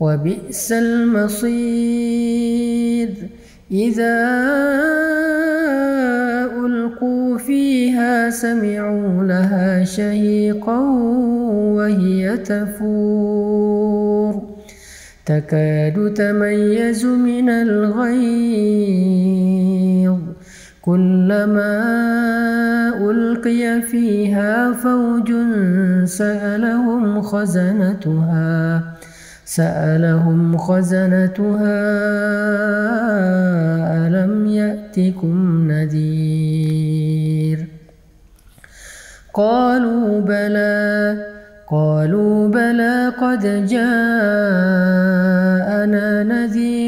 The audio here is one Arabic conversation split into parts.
وبئس المصير. إذا ألقوا فيها سمعوا لها شهيقا وهي تفور. تكاد تميز من الغيظ. كلما ألقي فيها فوج سألهم خزنتها سألهم خزنتها ألم يأتكم نذير؟ قالوا بلى قالوا بلى قد جاءنا نذير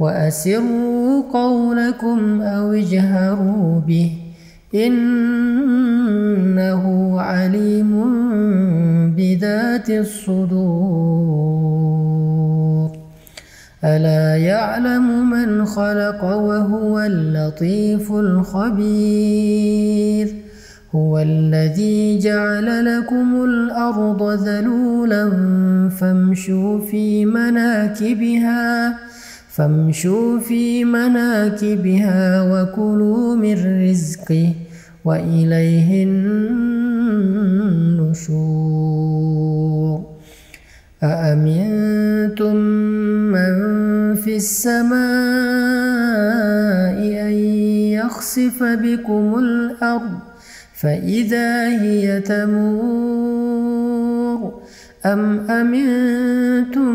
وأسروا قولكم أو اجهروا به إنه عليم بذات الصدور. ألا يعلم من خلق وهو اللطيف الخبير. هو الذي جعل لكم الأرض ذلولا فامشوا في مناكبها فامشوا في مناكبها وكلوا من رزقه وإليه النشور. أأمنتم من في السماء أن يخسف بكم الأرض فإذا هي تمور؟ أم أمنتم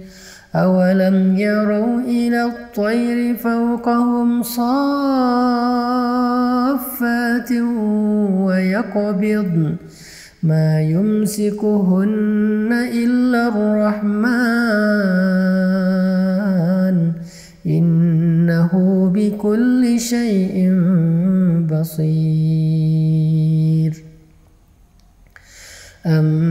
أولم يروا إلى الطير فوقهم سماوات ويقبض ما يمسكهن إلا الرحمن إنه بكل شيء بصير أمن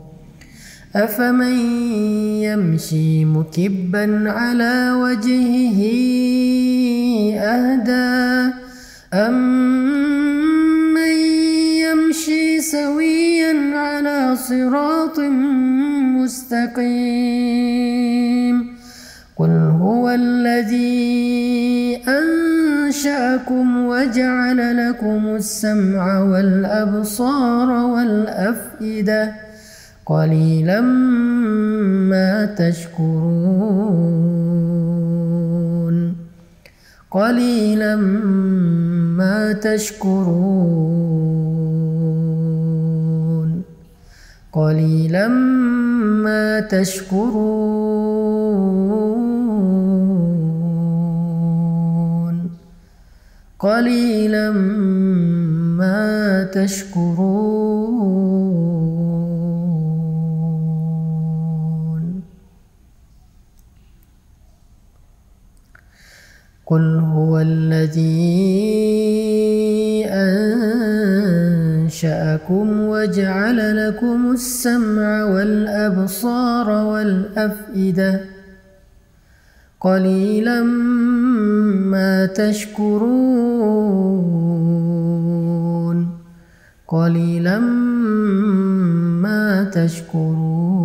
أفمن يمشي مكبا على وجهه أهدى؟ أمن يمشي سويا على صراط مستقيم؟ قل هو الذي أنشأكم وجعل لكم السمع والأبصار والأفئدة قليلا ما تشكرون. قليلا ما تشكرون. قليلا ما تشكرون. قليلا ما تشكرون. الذي أنشأكم وجعل لكم السمع والأبصار والأفئدة قليلا ما تشكرون قليلا ما تشكرون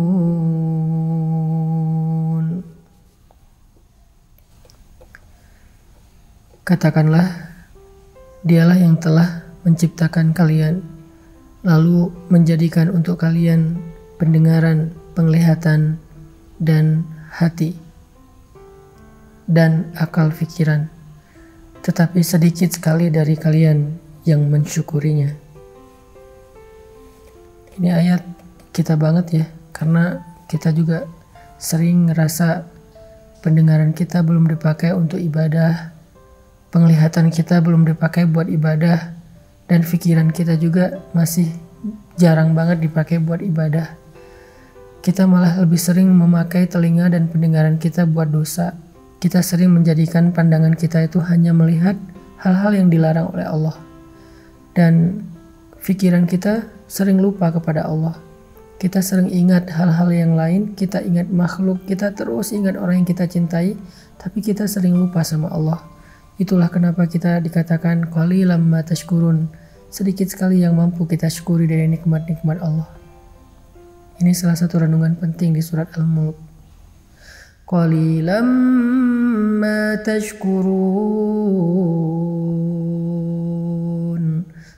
Katakanlah, dialah yang telah menciptakan kalian, lalu menjadikan untuk kalian pendengaran, penglihatan, dan hati, dan akal pikiran. Tetapi sedikit sekali dari kalian yang mensyukurinya. Ini ayat kita banget ya, karena kita juga sering ngerasa pendengaran kita belum dipakai untuk ibadah, penglihatan kita belum dipakai buat ibadah dan pikiran kita juga masih jarang banget dipakai buat ibadah. Kita malah lebih sering memakai telinga dan pendengaran kita buat dosa. Kita sering menjadikan pandangan kita itu hanya melihat hal-hal yang dilarang oleh Allah. Dan pikiran kita sering lupa kepada Allah. Kita sering ingat hal-hal yang lain, kita ingat makhluk, kita terus ingat orang yang kita cintai, tapi kita sering lupa sama Allah. Itulah kenapa kita dikatakan qalilam ma tashkurun. Sedikit sekali yang mampu kita syukuri dari nikmat-nikmat Allah. Ini salah satu renungan penting di surat Al-Mulk. Qalilam ma tashkurun.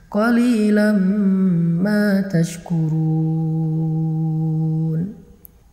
Qalilam ma tashkurun.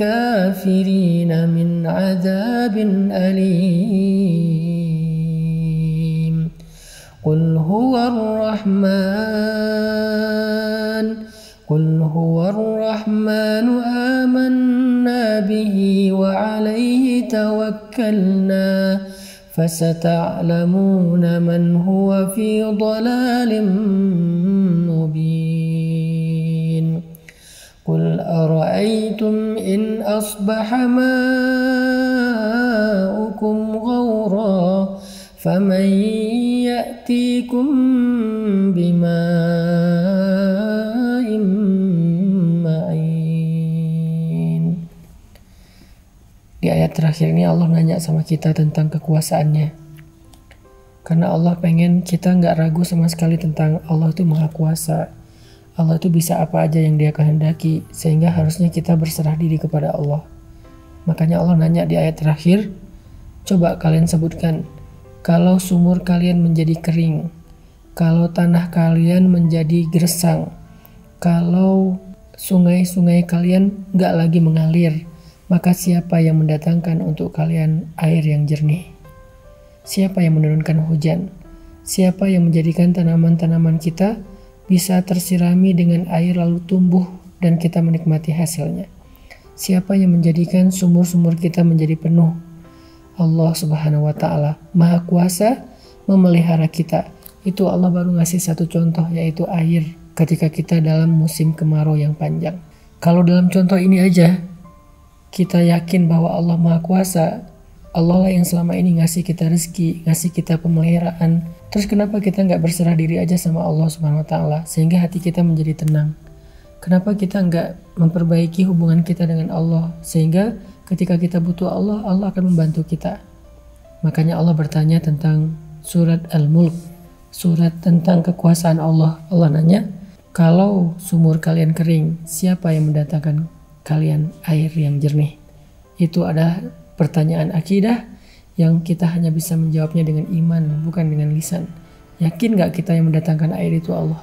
الكافرين من عذاب أليم. هو الرحمن قل هو الرحمن آمنا به وعليه توكلنا. فستعلمون من هو في ضلال مبين. قل أرأيتم إن أصبح ماؤكم غورا فمن يأتيكم بماء معين Di ayat terakhir ini Allah nanya sama kita tentang kekuasaannya. Karena Allah pengen kita nggak ragu sama sekali tentang Allah itu maha kuasa. Allah itu bisa apa aja yang dia kehendaki. Sehingga harusnya kita berserah diri kepada Allah. Makanya Allah nanya di ayat terakhir, coba kalian sebutkan kalau sumur kalian menjadi kering, kalau tanah kalian menjadi gersang, kalau sungai-sungai kalian nggak lagi mengalir, maka siapa yang mendatangkan untuk kalian air yang jernih? Siapa yang menurunkan hujan? Siapa yang menjadikan tanaman-tanaman kita bisa tersirami dengan air lalu tumbuh dan kita menikmati hasilnya? Siapa yang menjadikan sumur-sumur kita menjadi penuh Allah Subhanahu wa taala Maha Kuasa memelihara kita. Itu Allah baru ngasih satu contoh yaitu air ketika kita dalam musim kemarau yang panjang. Kalau dalam contoh ini aja kita yakin bahwa Allah Maha Kuasa, Allah lah yang selama ini ngasih kita rezeki, ngasih kita pemeliharaan. Terus kenapa kita nggak berserah diri aja sama Allah Subhanahu Wa Taala sehingga hati kita menjadi tenang? Kenapa kita nggak memperbaiki hubungan kita dengan Allah sehingga Ketika kita butuh Allah, Allah akan membantu kita. Makanya Allah bertanya tentang surat Al-Mulk, surat tentang kekuasaan Allah. Allah nanya, kalau sumur kalian kering, siapa yang mendatangkan kalian air yang jernih? Itu adalah pertanyaan akidah yang kita hanya bisa menjawabnya dengan iman, bukan dengan lisan. Yakin gak kita yang mendatangkan air itu Allah?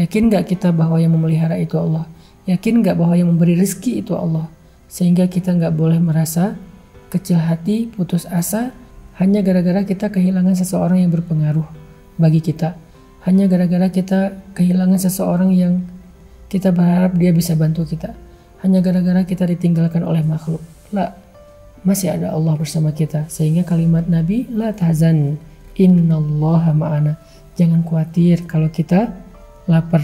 Yakin gak kita bahwa yang memelihara itu Allah? Yakin gak bahwa yang memberi rezeki itu Allah? sehingga kita nggak boleh merasa kecil hati, putus asa hanya gara-gara kita kehilangan seseorang yang berpengaruh bagi kita. Hanya gara-gara kita kehilangan seseorang yang kita berharap dia bisa bantu kita. Hanya gara-gara kita ditinggalkan oleh makhluk. Lah, masih ada Allah bersama kita. Sehingga kalimat Nabi, La tahzan, innallaha ma'ana. Jangan khawatir kalau kita lapar.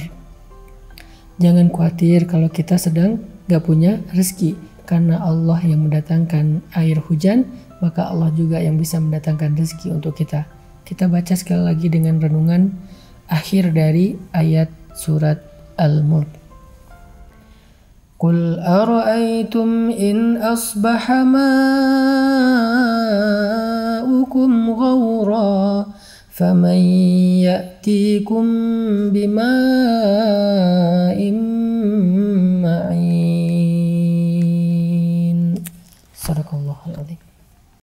Jangan khawatir kalau kita sedang gak punya rezeki karena Allah yang mendatangkan air hujan, maka Allah juga yang bisa mendatangkan rezeki untuk kita. Kita baca sekali lagi dengan renungan akhir dari ayat surat Al-Mulk. Qul ara'aytum in asbaha ma'ukum ghawra faman ya'tikum bima'in ma'in صدق الله